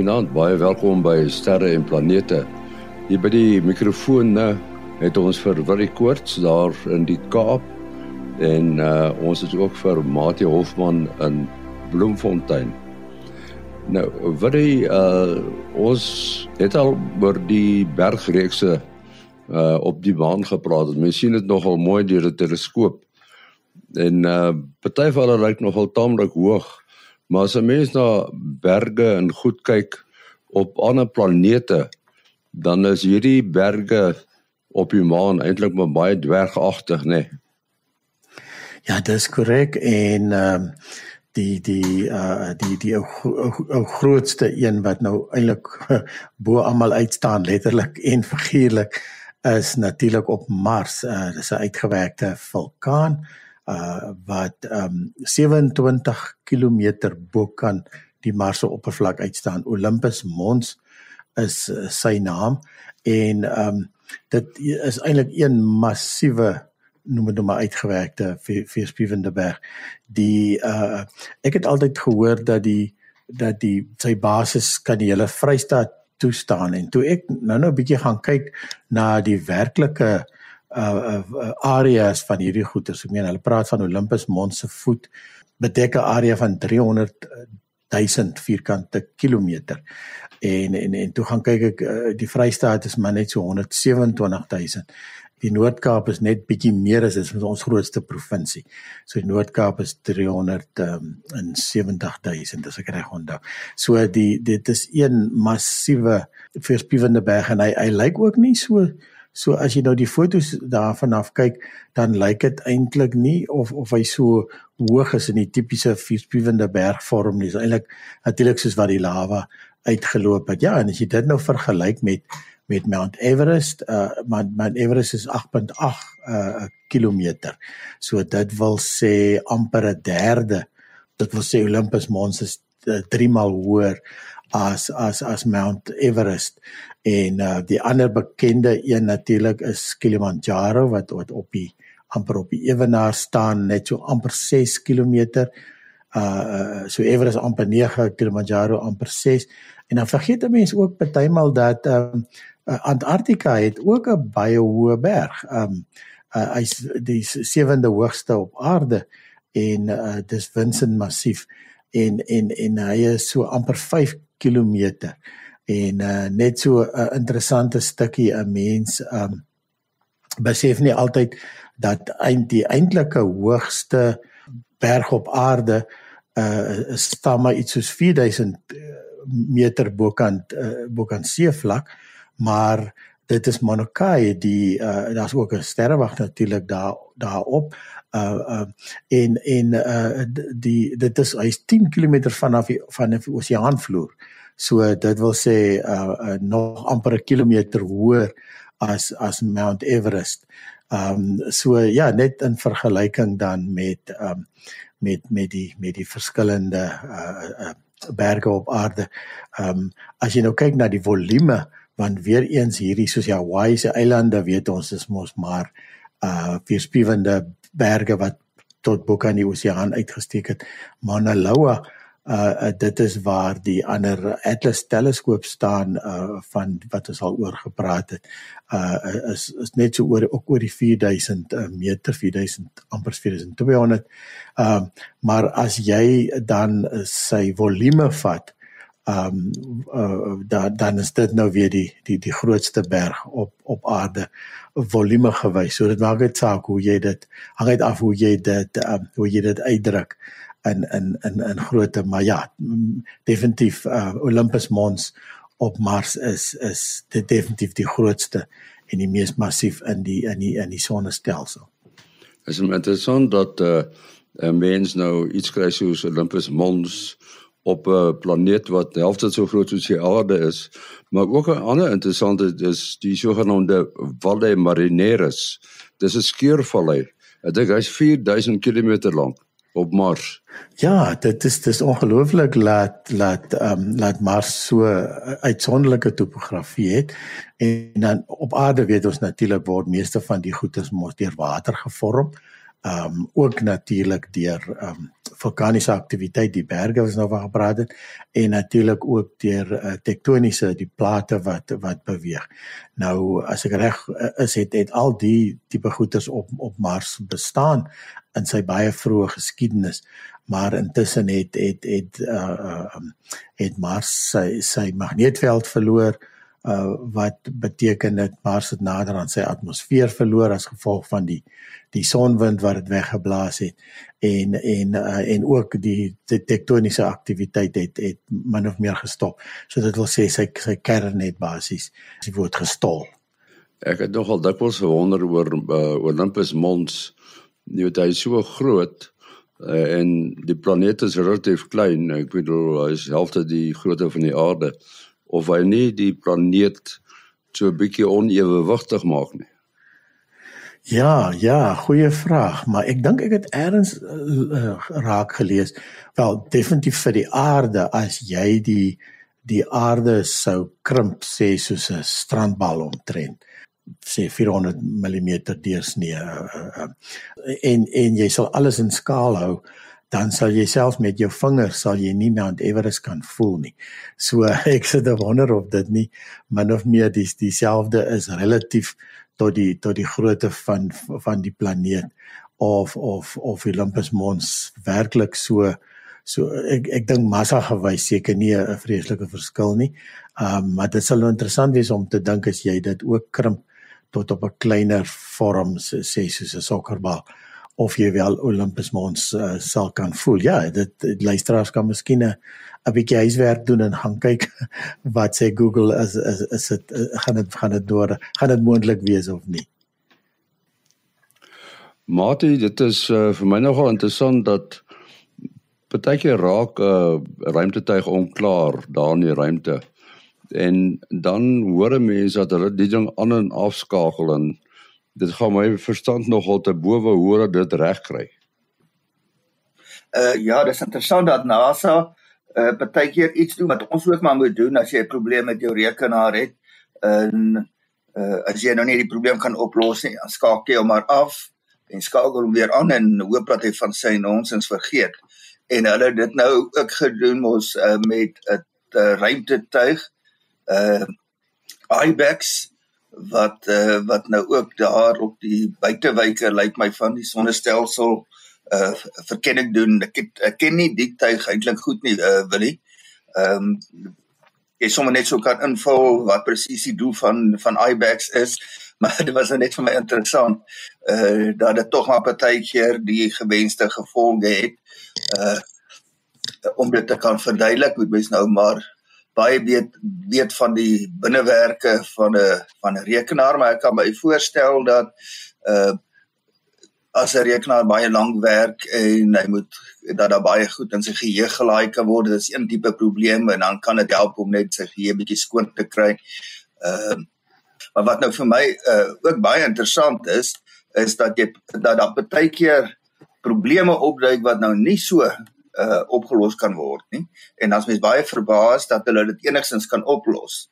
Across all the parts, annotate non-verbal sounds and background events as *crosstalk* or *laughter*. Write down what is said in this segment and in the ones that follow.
Goeienaand, baie welkom by Sterre en Planete. Hier by die mikrofoon het ons vir Willie Koorts daar in die Kaap en uh, ons het ook vir Mati Hofman in Bloemfontein. Nou, Willie, uh, ons het al oor die bergreekse uh, op die baan gepraat. Mens sien dit nogal mooi deur 'n teleskoop. En uh party van hulle lyk nogal taamlik hoog. Maar as 'n mens na berge en goed kyk op ander planete, dan is hierdie berge op die maan eintlik maar baie dwergagtig, né? Nee? Ja, dis korrek en ehm uh, die die uh die die ou grootste een wat nou eintlik *laughs* bo almal uitstaan letterlik en figuurlik is natuurlik op Mars. Uh dis 'n uitgewerkte vulkaan uh wat um 27 km bo kan die Mars se oppervlak uitstaan. Olympus Mons is uh, sy naam en um dit is eintlik een massiewe noem dit maar uitgewerkte veerspiewende berg. Die uh ek het altyd gehoor dat die dat die sy basis kan die hele Vrystaat toestaan en toe ek nou nou 'n bietjie gaan kyk na die werklike uh uh, uh areas van hierdie goeie. Ek meen hulle praat van Olympus Mons se voet bedek 'n area van 300 1000 vierkante kilometer. En en en toe gaan kyk ek uh, die Vrystaat is maar net so 127000. Die Noord-Kaap is net bietjie meer as dit ons grootste provinsie. So die Noord-Kaap is 370000 as ek reg onthou. So die dit is een massiewe verspiewende berg en hy hy lyk ook nie so So as jy nou die fotos daarvan af kyk, dan lyk dit eintlik nie of of hy so hoog is in die tipiese vuurspiewende bergvorm nie. Dis eintlik natuurlik soos wat die lava uitgeloop het. Ja, en as jy dit nou vergelyk met met Mount Everest, uh Mount, Mount Everest is 8.8 uh kilometer. So dit wil sê amper 'n derde. Dit wil sê Olympus Mons is 3 uh, maal hoër as as as Mount Everest en uh, die ander bekende een natuurlik is Kilimanjaro wat wat op die amper op die ewenaar staan net so amper 6 km. Uh, uh so Everest amper 9 Kilimanjaro amper 6 en dan vergeet mense ook partymal dat um uh, Antarktika het ook 'n baie hoë berg. Um uh, hy's die sewende hoogste op aarde en uh, dis Vinson Massief en en en hy is so amper 5 km en uh, net so 'n uh, interessante stukkie 'n mens um besef nie altyd dat eind die eintlike hoogste berg op aarde uh staan maar iets soos 4000 meter bokant uh, bokant seevlak maar dit is Mauna Kea die uh, daar's ook 'n sterrewag natuurlik daar daarop uh uh en en uh die dit is hy's 10 km vanaf die, van die oseaanvloer. So dit wil sê uh, uh nog amper 'n kilometer hoër as as Mount Everest. Um so ja, net in vergelyking dan met um met met die met die verskillende uh, uh berge op aarde. Um as jy nou kyk na die volume want weer eens hierdie soos Hawaii se eilande weet ons is mos maar uh weerspiewende berge wat tot bo kan die oseaan uitgesteek het. Mauna Loa uh, uh dit is waar die ander Atlas teleskoop staan uh van wat ons al oor gepraat het. Uh is is net so oor ook oor die 4000 uh, meter 4000 amper 4200. Ehm uh, maar as jy dan uh, sy volume vat ehm um, uh, dan dan is dit nou weer die die die grootste berg op op aarde volume gewys. So dit maak dit saak hoe jy dit hang uit af hoe jy dit um, hoe jy dit uitdruk in in in in grootte maar ja definitief uh, Olympus Mons op Mars is is dit definitief die grootste en die mees massief in die in die in die sonnestelsel. Is interessant dat uh, 'n mens nou iets kry soos Olympus Mons op 'n planeet wat helfte so groot soos die aarde is. Maar ook 'n ander interessante is die sogenaamde Valle Marineris. Dis 'n skeurvallei. Ek dink hy's 4000 km lank op Mars. Ja, dit is dis ongelooflik laat laat ehm um, laat Mars so uitsonderlike topografie het en dan op aarde weet ons natuurlik word meeste van die goedes mos deur water gevorm Ehm um, ook natuurlik deur ehm um, vulkaniese aktiwiteit die berge wat nou van gepraat het en natuurlik ook deur uh, tektoniese die plate wat wat beweeg. Nou as ek reg uh, is het het al die tipe goeters op op Mars bestaan in sy baie vroeë geskiedenis maar intussen het het het uh, uh het Mars sy sy magneetveld verloor uh wat beteken dit Mars het nader aan sy atmosfeer verloor as gevolg van die die sonwind wat dit weggeblaas het en en uh, en ook die, die tektoniese aktiwiteit het het min of meer gestop. So dit wil sê sy sy kern het basies sy word gestol. Ek het nogal dikwels gewonder oor uh, Olympus Mons. Jy weet hy is so groot uh, en die planeet is relatief klein. Ek bedoel hy is helfte die grootte van die aarde of hy nie die planeet so 'n bietjie onewewigtig maak nie. Ja, ja, goeie vraag, maar ek dink ek het eers uh, raak gelees. Wel, definitief vir die aarde as jy die die aarde sou krimp sê soos 'n strandbal omtrent sê 400 mm deursnee uh, uh, en en jy sal alles in skaal hou dan sal jy self met jou vingers sal jy nie Mount Everest kan voel nie. So *laughs* ek sit te wonder of dit nie min of meer dis dieselfde is relatief tot die tot die grootte van van die planeet of of of Olympus Mons werklik so so ek ek dink massa gewys seker nie 'n vreeslike verskil nie. Um maar dit sal nou interessant wees om te dink as jy dit ook krimp tot op 'n kleiner vorm sê soos 'n sokkerbal of jy wel Olympus Mons uh, sal kan voel. Ja, dit, dit luisteraars kan miskien 'n 'n bietjie huiswerk doen en gaan kyk *laughs* wat sê Google is is is dit uh, gaan dit gaan dit deur gaan dit moontlik wees of nie. Mate, dit is uh, vir my nogal interessant dat partykeer raak 'n uh, ruimtetuig onklaar daar in die ruimte. En dan hoor mense dat hulle die ding aan en afskakel en dit gaan my verstand nogal te bowe hoe dit reg kry. Uh ja, dis interessant dat NASA uh partykeer iets doen wat ons ook maar moet doen as jy 'n probleem met jou rekenaar het. En uh as jy nou nie die probleem kan oplos nie, skakel hom maar af en skakel hom weer aan en hoop dat hy van sy nonsens vergeet. En hulle het dit nou ook gedoen mos uh, met 'n ruimtetuig uh IBEX wat uh, wat nou ook daar op die buitewyke lyk my van die sonnestelsel uh verkenning doen. Ek het, ek ken nie die tuig eintlik goed nie, uh Willie. Ehm um, jy sommer net so kan invul wat presies die doel van van IBEX is, *laughs* maar dit was net vir my interessant uh dat dit tog maar partykeer die gewenste gevolge het uh om dit te kan verduidelik, moet mens nou maar baie weet weet van die binnewerke van 'n van 'n rekenaar, maar ek kan my voorstel dat uh as 'n rekenaar baie lank werk en hy moet dat daar baie goed in sy geheue gelaai kan word, dis een tipe probleem en dan kan dit help om net sy geheue bietjie skoon te kry. Ehm uh, maar wat nou vir my uh ook baie interessant is, is dat jy dat daar baie keer probleme opduik wat nou nie so uh opgelos kan word nie. En dan's mens baie verbaas dat hulle dit enigstens kan oplos.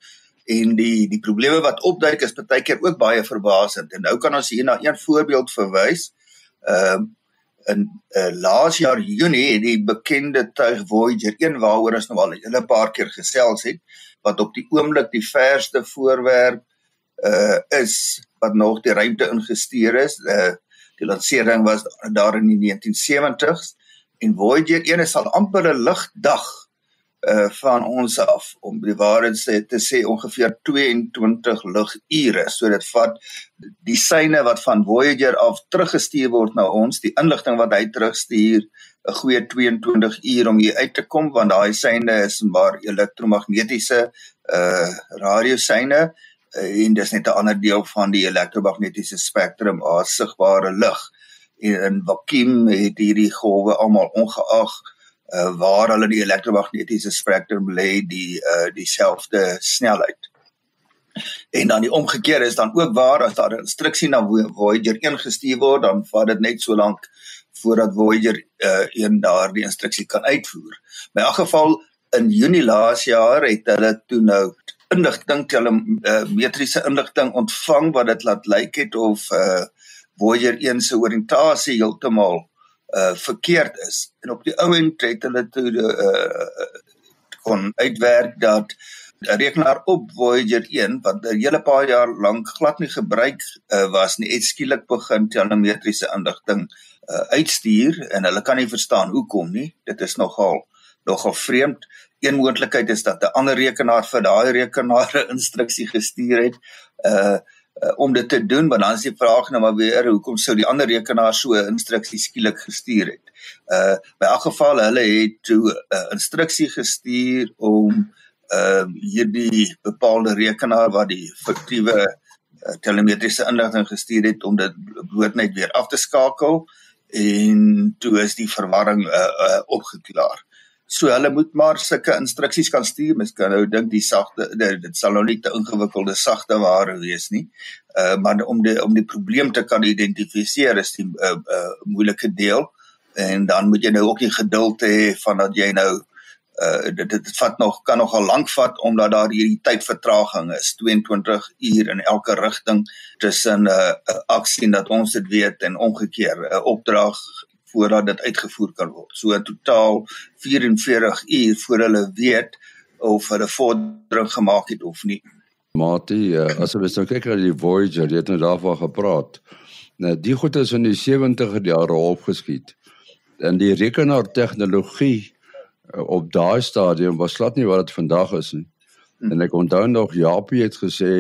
En die die probleme wat opduik is baie keer ook baie verbasend. En nou kan ons hier na een voorbeeld verwys. Ehm uh, in uh, laas jaar Junie het die bekende tuig Voyager 1 waaroor ons nou al 'n hele paar keer gesels het wat op die oomblik die verste voorwerp uh is wat nog die ruimte ingesteer is. Uh die lansering was daar in die 1970s en Voyager 1 is al amper 'n ligdag uh van ons af om die waarheid sê te sê ongeveer 22 ligure so dit vat die syne wat van Voyager af teruggestuur word na ons die inligting wat hy terugstuur 'n goeie 22 uur om hier uit te kom want daai syne is maar elektromagnetiese uh radiosyne uh, en dis net 'n ander deel van die elektromagnetiese spektrum as sigbare lig en vakuum het hierdie golwe almal ongeag uh, waar hulle die elektromagnetiese spektrum lê die uh, dieselfde snelheid. En dan die omgekeerde is dan ook waar as daar 'n instruksie na Voyager 1 gestuur word, dan vat dit net so lank voordat Voyager uh, 1 daardie instruksie kan uitvoer. In elk geval in Junie laas jaar het hulle toe nou inligting, hulle uh, metriese inligting ontvang wat dit laat lyk het of uh, Voyager 1 se oriëntasie heeltemal uh verkeerd is. En op die ou end het hulle toe uh kon uitwerk dat 'n rekenaar op Voyager 1 wat 'n hele paar jaar lank glad nie gebruik uh, was nie, het skielik begin telemetriese inligting uh, uitstuur en hulle kan nie verstaan hoekom nie. Dit is nogal nogal vreemd. Een moontlikheid is dat 'n ander rekenaar vir daai rekenaar *laughs* 'n instruksie gestuur het uh, uh om dit te doen, maar dan is die vraag nou maar weer hoekom sou die ander rekenaar so 'n instruksie skielik gestuur het. Uh by elk geval hulle het toe 'n uh, instruksie gestuur om ehm uh, hierdie bepaalde rekenaar wat die fiktiewe uh, telemetriese inligting gestuur het om dit bloot net weer af te skakel en toe is die verwarring uh, uh, opgeklaar. So hulle moet maar sulke instruksies kan stuur. Mens kan nou dink die sagte dit sal nou nie te ingewikkelde sagte ware wees nie. Uh maar om die om die probleem te kan identifiseer is die uh, uh moeilike deel en dan moet jy nou ook die geduld hê van dat jy nou uh dit dit vat nog kan nogal lank vat omdat daar hierdie tydvertraging is 22 uur in elke rigting tussen 'n uh, uh, aksie dat ons dit weet en omgekeer 'n uh, opdrag voordat dit uitgevoer kan word. So in totaal 44 uur voor hulle weet of hulle vordering gemaak het of nie. Matie, uh, as jy nou kyk na die Voyager, jy het nou daarvan gepraat. Nou die goed is in die 70er jare opgeskiet. En die rekenaar tegnologie uh, op daai stadium was glad nie wat dit vandag is nie. Hm. En ek onthou nog Japie het gesê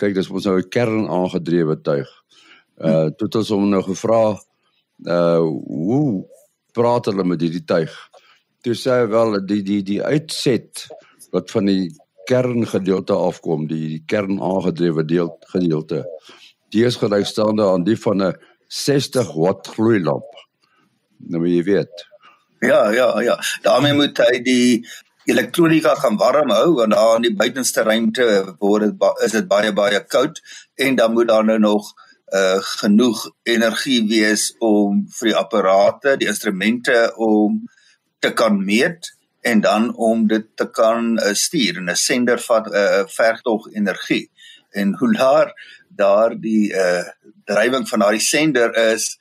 kyk dis ons nou 'n kern aangedrewe tuig. Uh toe het ons hom nou gevra uh hoe praat hulle met hierdie tuig? Toe sê hy wel die die die uitset wat van die kerngedeelte afkom, die die kern aangedrewe deel gedeelte. Die is gelykstaande aan die van 'n 60 watt gloeilamp. Nou jy weet. Ja, ja, ja. daarmee moet hy die elektronika gaan warm hou want daar in die buitenste ruimte word dit is dit baie baie koud en dan moet daar nou nog uh genoeg energie wees om vir die apparate, die instrumente om te kan meet en dan om dit te kan uh, stuur. 'n sender vat 'n uh, verg tog energie. En hoe *laughs* laer daar die uh drywing van daai sender is,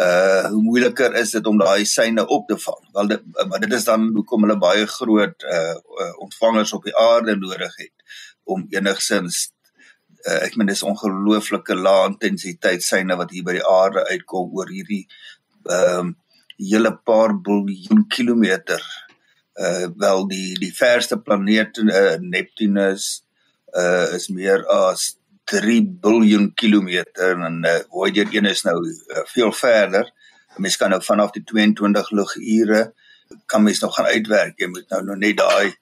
uh hoe moeiliker is dit om daai seine op te vang. Wel dit maar dit is dan hoekom hulle baie groot uh ontvangers op die aarde nodig het om enigsins uh, ek meen dis ongelooflike lae intensiteit syne wat hier by die aarde uitkom oor hierdie ehm um, hele paar biljoen kilometer. Uh wel die die verste planeet uh, Neptunus uh is meer as 3 biljoen kilometer en uh, Voyager 1 is nou uh, veel verder. Mens kan nou vanaf die 22 lugure kan mens nog gaan uitwerk. Jy moet nou nog net daai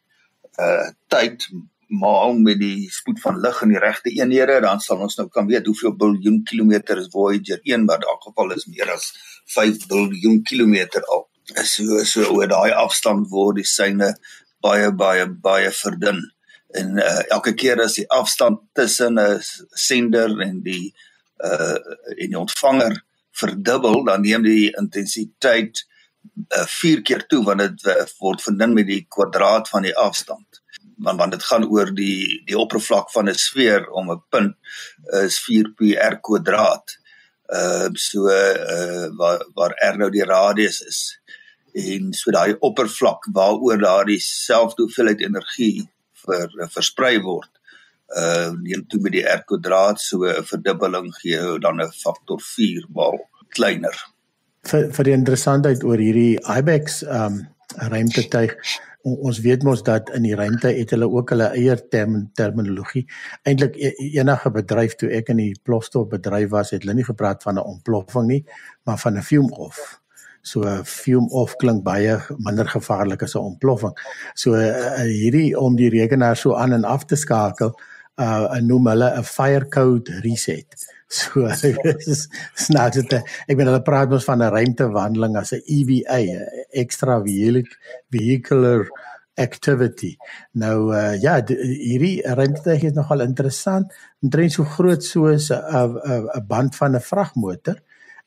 uh tyd maal met die spoed van lig in die regte eenhede, dan sal ons nou kan weet hoeveel biljoen kilometer is Voyager 1, maar in elk geval is meer as 5 biljoen kilometer al. So so oor daai afstand word die syne baie baie baie verdun. En uh, elke keer as die afstand tussen 'n sender en die uh en die ontvanger verdubbel, dan neem die intensiteit uh, vier keer toe want dit uh, word verdun met die kwadraat van die afstand want want dit gaan oor die die oppervlak van 'n sfeer om 'n punt is 4πr kwadraat. Ehm uh, so uh waar waar r nou die radius is en so daai oppervlak waaroor daardie selfde hoeveelheid energie uh, versprei word. Uh neem toe met die r kwadraat so 'n verdubbeling gee dan 'n faktor 4 mal kleiner. Vir vir die interessantheid oor hierdie IBEX um ruimtetuig ons weet mos dat in die ruimte het hulle ook hulle eie term, terminologie. Eintlik e, enige bedryf toe ek in die plofstof bedryf was, het hulle nie gepraat van 'n ontploffing nie, maar van 'n fume off. So 'n fume off klink baie minder gevaarlik as 'n ontploffing. So uh, hierdie om die rekenaar so aan en af te skakel, uh noem hulle 'n fire code reset. *laughs* So is snaaks dit. Ek bedoel hulle praat mos van 'n ruimtewandeling as 'n EVA, extra vehicular activity. Nou uh, ja, hierdie ruimte is nogal interessant. Omtrent so groot soos 'n 'n band van 'n vragmotor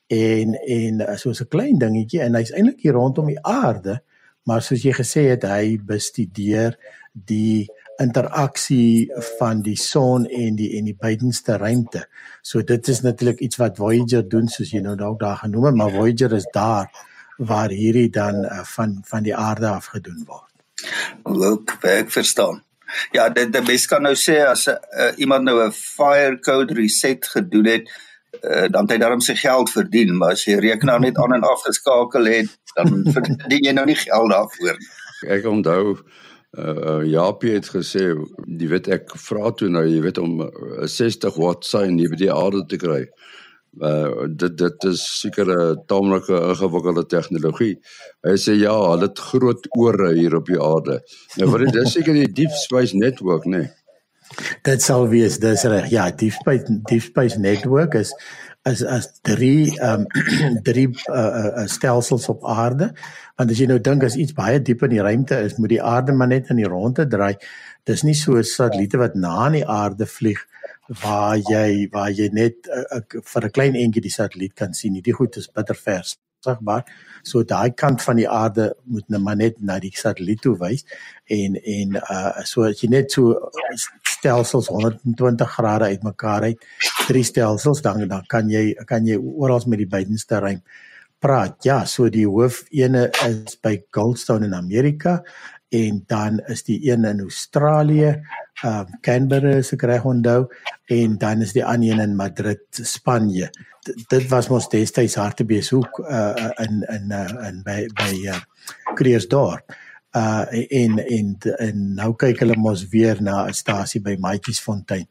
en en uh, soos 'n klein dingetjie en hy's eintlik hier rondom die aarde, maar soos jy gesê het, hy bestudeer die interaksie van die son en die en die buitenste ruimte. So dit is natuurlik iets wat Voyager doen soos jy nou dalk daar genoem het, maar Voyager is daar waar hierdie dan uh, van van die aarde af gedoen word. Ook ek verstaan. Ja, dit die mens kan nou sê as uh, iemand nou 'n fire code reset gedoen het, uh, dan het hy daarom sy geld verdien, maar as jy rekenaar net aan en af geskakel het, dan *laughs* verdien jy nou nie geld daarvoor nie. Ek onthou uh Japie het gesê jy weet ek vra toe nou jy weet om 'n uh, 60 watt sein hier by die aarde te kry. Uh dit dit is seker 'n taamlike ingewikkelde tegnologie. Hy sê ja, hulle het groot ore hier op die aarde. Nou wat dit is seker die Deep Space Network, né? Nee. Dit sal wees, dis reg. Ja, Deep Space Deep Space Network is as as drie ehm um, *clears throat* drie uh, uh, stelsels op aarde. Want as jy nou dink as iets baie diep in die ruimte is, moet die aarde maar net in die ronde draai. Dis nie so satelliete wat na in die aarde vlieg waar jy waar jy net uh, uh, vir 'n klein entjie die satelliet kan sien. Die goed is bitter vers sigbaar. So daai kant van die aarde moet net maar net na die satelliet toe wys en en uh so as jy net so stelsels 120 grade uitmekaar uit drie stelsels dan dan kan jy kan jy oral met die buitenste ruim praat. Ja, so die hoof ene is by Goldstone in Amerika en dan is die een in Australië, um, Canberra se kry onthou en dan is die ander een in Madrid, Spanje. D dit was mos destyds hartebesoek uh in in uh, in by by uh Kreersdorp. Uh en en en nou kyk hulle mos weer na 'n stasie by Maatjiesfontein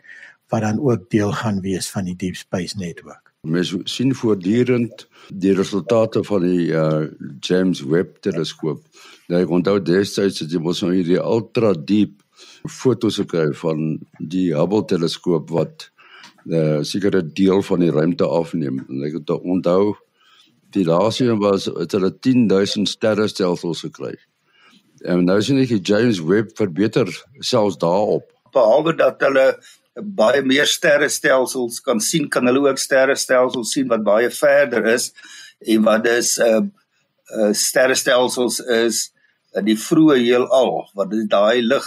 wat dan ook deel gaan wees van die Deep Space Network. Mens sien voortdurend die resultate van die uh, James Webb teleskoop. Nou ek onthou destyds het jy mos nou hierdie ultra diep foto's gekry van die Hubble teleskoop wat 'n uh, sekere deel van die ruimte afneem. En ek het onthou die laaste een was het hulle 10000 sterrestelsels gekry. En nou sien ek die James Webb verbeter selfs daarop. Behalwe dat hulle baie meer sterrestelsels kan sien, kan hulle ook sterrestelsels sien wat baie verder is en wat dis 'n uh, uh, sterrestelsels is die vroeë heelal wat daai lig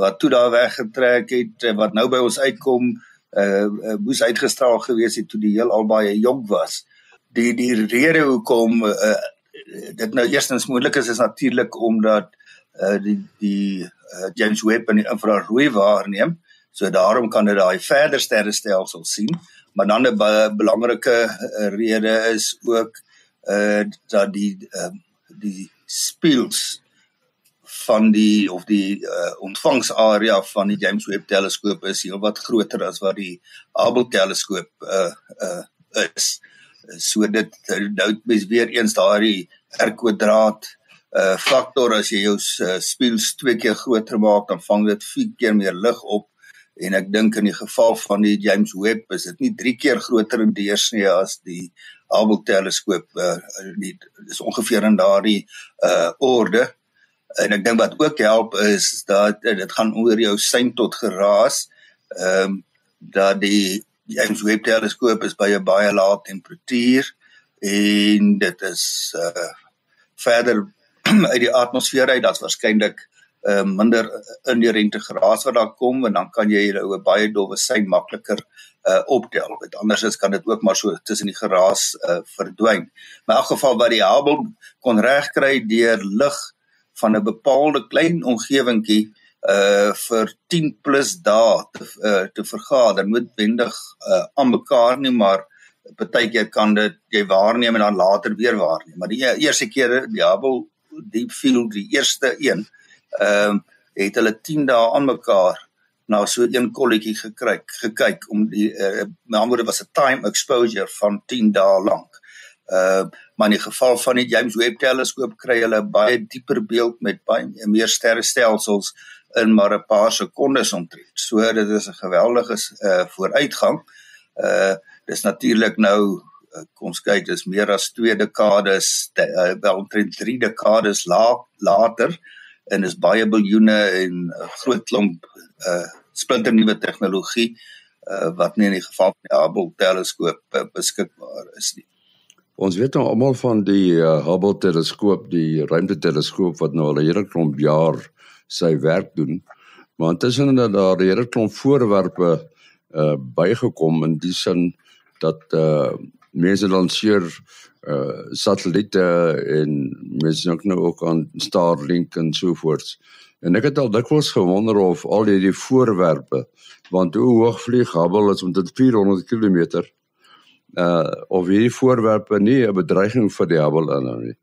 wat toe daar weggetrek het wat nou by ons uitkom uh, moes uitgestraal gewees het toe die heelal baie jonk was. Die die rede hoekom uh, dit nou eerstens moontlik is is natuurlik omdat uh die die uh, James Webb in die infrarooi waarneem So daarom kan dit daai verder sterrestelsel sien, maar dan 'n belangrike rede is ook uh dat die uh, die spieëls van die of die uh, ontvangsarea van die James Webb teleskoop is heelwat groter as wat die Hubble teleskoop uh uh is. So dit nou mes weer eens daardie R kwadraat uh faktor as jy jou uh, spieëls twee keer groter maak dan vang dit 4 keer meer lig op en ek dink in die geval van die James Webb is dit nie 3 keer groter in deursnee as die Hubble teleskoop uh, die is ongeveer in daardie uh orde en ek dink wat ook help is dat uh, dit gaan oor jou sein tot geraas ehm um, dat die James Webb teleskoop is by 'n baie lae temperatuur en dit is uh verder *clears throat* uit die atmosfeer uit dat's waarskynlik uh, minder inherente geraas wat daar kom en dan kan jy jou 'n baie dowwe sein makliker uh optel. Met anders is kan dit ook maar so tussen die geraas uh verdwyn. Maar in elk geval wat die Hubble kon regkry deur lig van 'n bepaalde klein omgewingkie uh vir 10 plus dae te uh, te vergader noodwendig uh aan mekaar nie maar partykeer kan dit jy waarneem en dan later weer waarneem maar die eerste keer die Hubble deep field die eerste een ehm um, het hulle 10 dae aan mekaar na so een kolletjie gekry gekyk om die uh, met ander woorde was 'n time exposure van 10 dae lank. Uh maar in die geval van die James Webb teleskoop kry hulle baie dieper beeld met baie meer sterrestelsels in maar 'n paar sekondes omtrent. So dit is 'n geweldige uh vooruitgang. Uh dis natuurlik nou kom ons kyk dis meer as 2 dekades uh, wel omtrent 3 dekades la, later en is baie biljoene en 'n uh, groot klomp uh splinternuwe tegnologie uh wat nie in die geval van die Hubble teleskoop uh, beskikbaar is nie. Ons weet nou almal van die uh, Hubble teleskoop, die ruimteteleskoop wat nou al 'n hele klomp jaar sy werk doen. Maar intussen het daar 'n hele klomp voorwerpe uh bygekom in die sin dat uh mense lanseer uh satelliete en mense ook nou ook aan Starlink en so voort. En ek het al dikwels gewonder of al hierdie voorwerpe want hoe hoog vlieg Hubble is om dit 400 km uh of hierdie voorwerpe nie 'n bedreiging vir die Hubble inhou nie.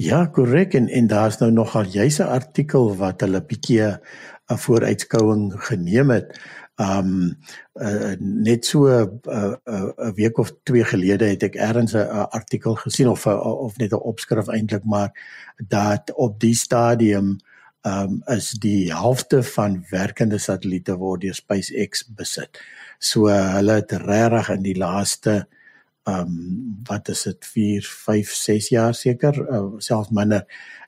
Ja, korrek en en daar's nou nogal 'n artikel wat hulle bietjie 'n vooruitskouing geneem het. Um uh, net so 'n uh, uh, uh, week of twee gelede het ek eers 'n uh, artikel gesien of uh, of net 'n opskrif eintlik maar dat op die stadium um is die helfte van werkende satelliete word deur SpaceX besit. So uh, hulle het regtig in die laaste uh um wat is dit 4 5 6 jaar seker uh, selfs minder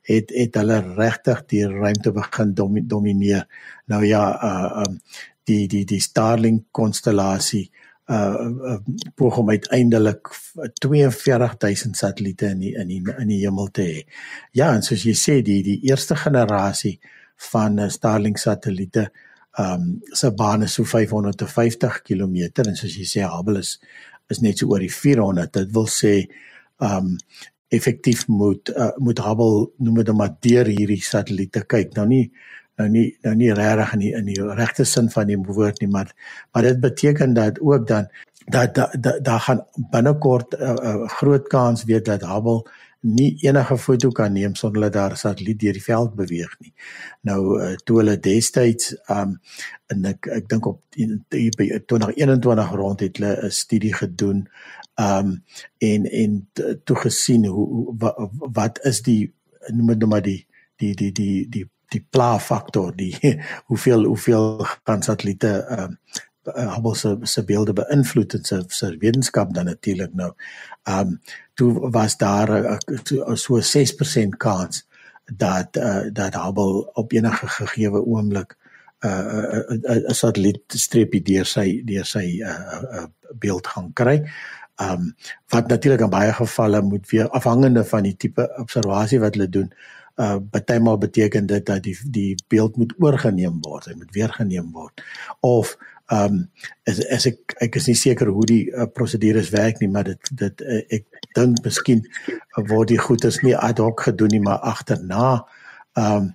het het hulle regtig die ruimte begin dom, domineer nou ja uh um die die die Starlink konstellasie uh, uh poog om uiteindelik 42000 satelliete in die, in die, in die hemel te hê. Ja, en soos jy sê die die eerste generasie van uh, Starlink satelliete um se baan is so 550 km en soos jy sê Hubble is is net so oor die 400. Dit wil sê um effektief moet uh, moet Hubble noem dit maar deur hierdie satelliete kyk. Nou nie nou nie nou nie regtig in die in die regte sin van die woord nie, maar maar dit beteken dat ook dan dat daar da, da gaan binnekort 'n uh, uh, groot kans wees dat Hubble nie enige foto kan neem sonder dat daar 'n satelliet deur die veld beweeg nie. Nou uh, toe hulle destyds um en ek ek dink op 2021 rond het hulle 'n studie gedoen um en en toe gesien hoe wat, wat is die noem dit nou maar die die die die die die pla faktor die *laughs* hoeveel hoeveel kan satelliete um Hubble se se beelde beïnvloed en se se wetenskap dan natuurlik nou. Um toe was daar 'n so 6% kans dat uh, dat Hubble op enige gegee oomblik 'n uh, 'n uh, uh, satelliet streepie deur sy deur sy uh, uh, beeld gaan kry. Um wat natuurlik in baie gevalle moet weer afhangende van die tipe observasie wat hulle doen. Uh bytelmal beteken dit dat die die beeld moet oorgeneem word, hy moet weer geneem word. Of Ehm um, as as ek ek is nie seker hoe die uh, prosedures werk nie, maar dit dit uh, ek dink miskien word die goeders nie ad hoc gedoen nie, maar agterna ehm um,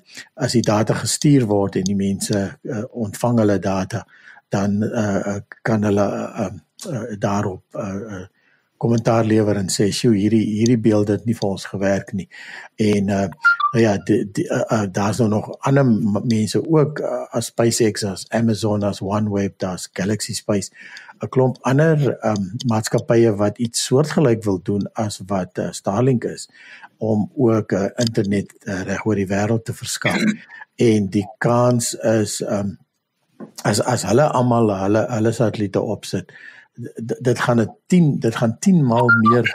as die data gestuur word en die mense uh, ontvang hulle data, dan uh, kan hulle uh, uh, daarop uh, uh, kommentaar lewer en sê sjoe hierdie hierdie beelde het nie vir ons gewerk nie. En uh nou ja, die, die uh, uh, daar's nou nog ander mense ook uh, as SpaceX as Amazon as OneWeb, daar's Galaxy Space, 'n klomp ander um maatskappye wat iets soortgelyk wil doen as wat uh, Starlink is om ook uh, internet uh, reg oor die wêreld te verskaf. En die kans is um as as hulle almal hulle hulle satelliete opsit dit gaan 'n 10 dit gaan 10 maal meer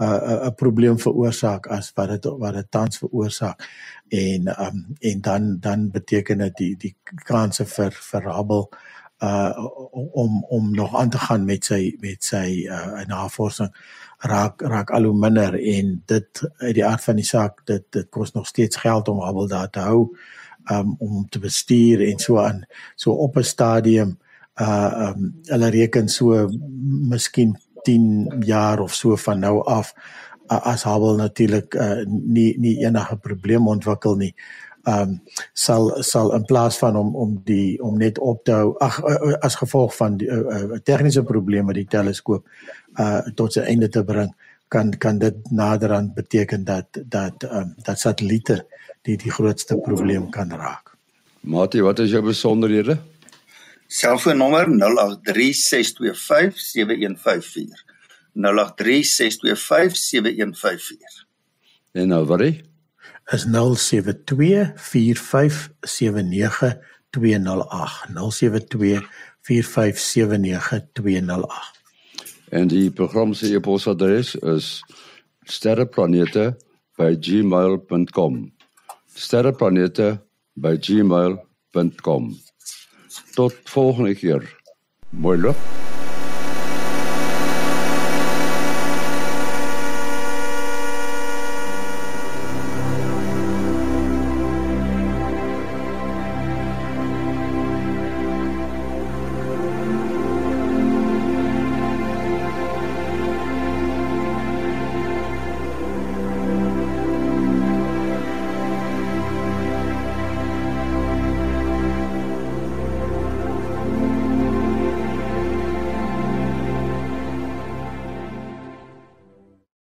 'n uh, 'n probleem veroorsaak as wat dit wat dit tans veroorsaak en um, en dan dan beteken dit die die kanse vir vir Hubble uh om om nog aan te gaan met sy met sy uh navorsing raak raak al hoe minder. En dit uit die aard van die saak dit dit kos nog steeds geld om Hubble daar te hou um om te bestuur en so aan. So op 'n stadium uh um hulle reken so miskien 10 jaar of so van nou af uh, as Hubble natuurlik uh, nie nie enige probleme ontwikkel nie. Um sal sal in plaas van om om die om net op te hou ag uh, uh, as gevolg van die uh, uh, tegniese probleme met die teleskoop uh tot sy einde te bring kan kan dit naderhand beteken dat dat um dat satelliete die die grootste probleem kan raak. Matie, wat is jou besonderhede? Selfoonnommer 0836257154. 0836257154. En nou wat is? Is 0724579208. 0724579208. En die program se e-posadres is sterreplanete@gmail.com. sterreplanete@gmail.com. Tot volgende keer. Mooi loop.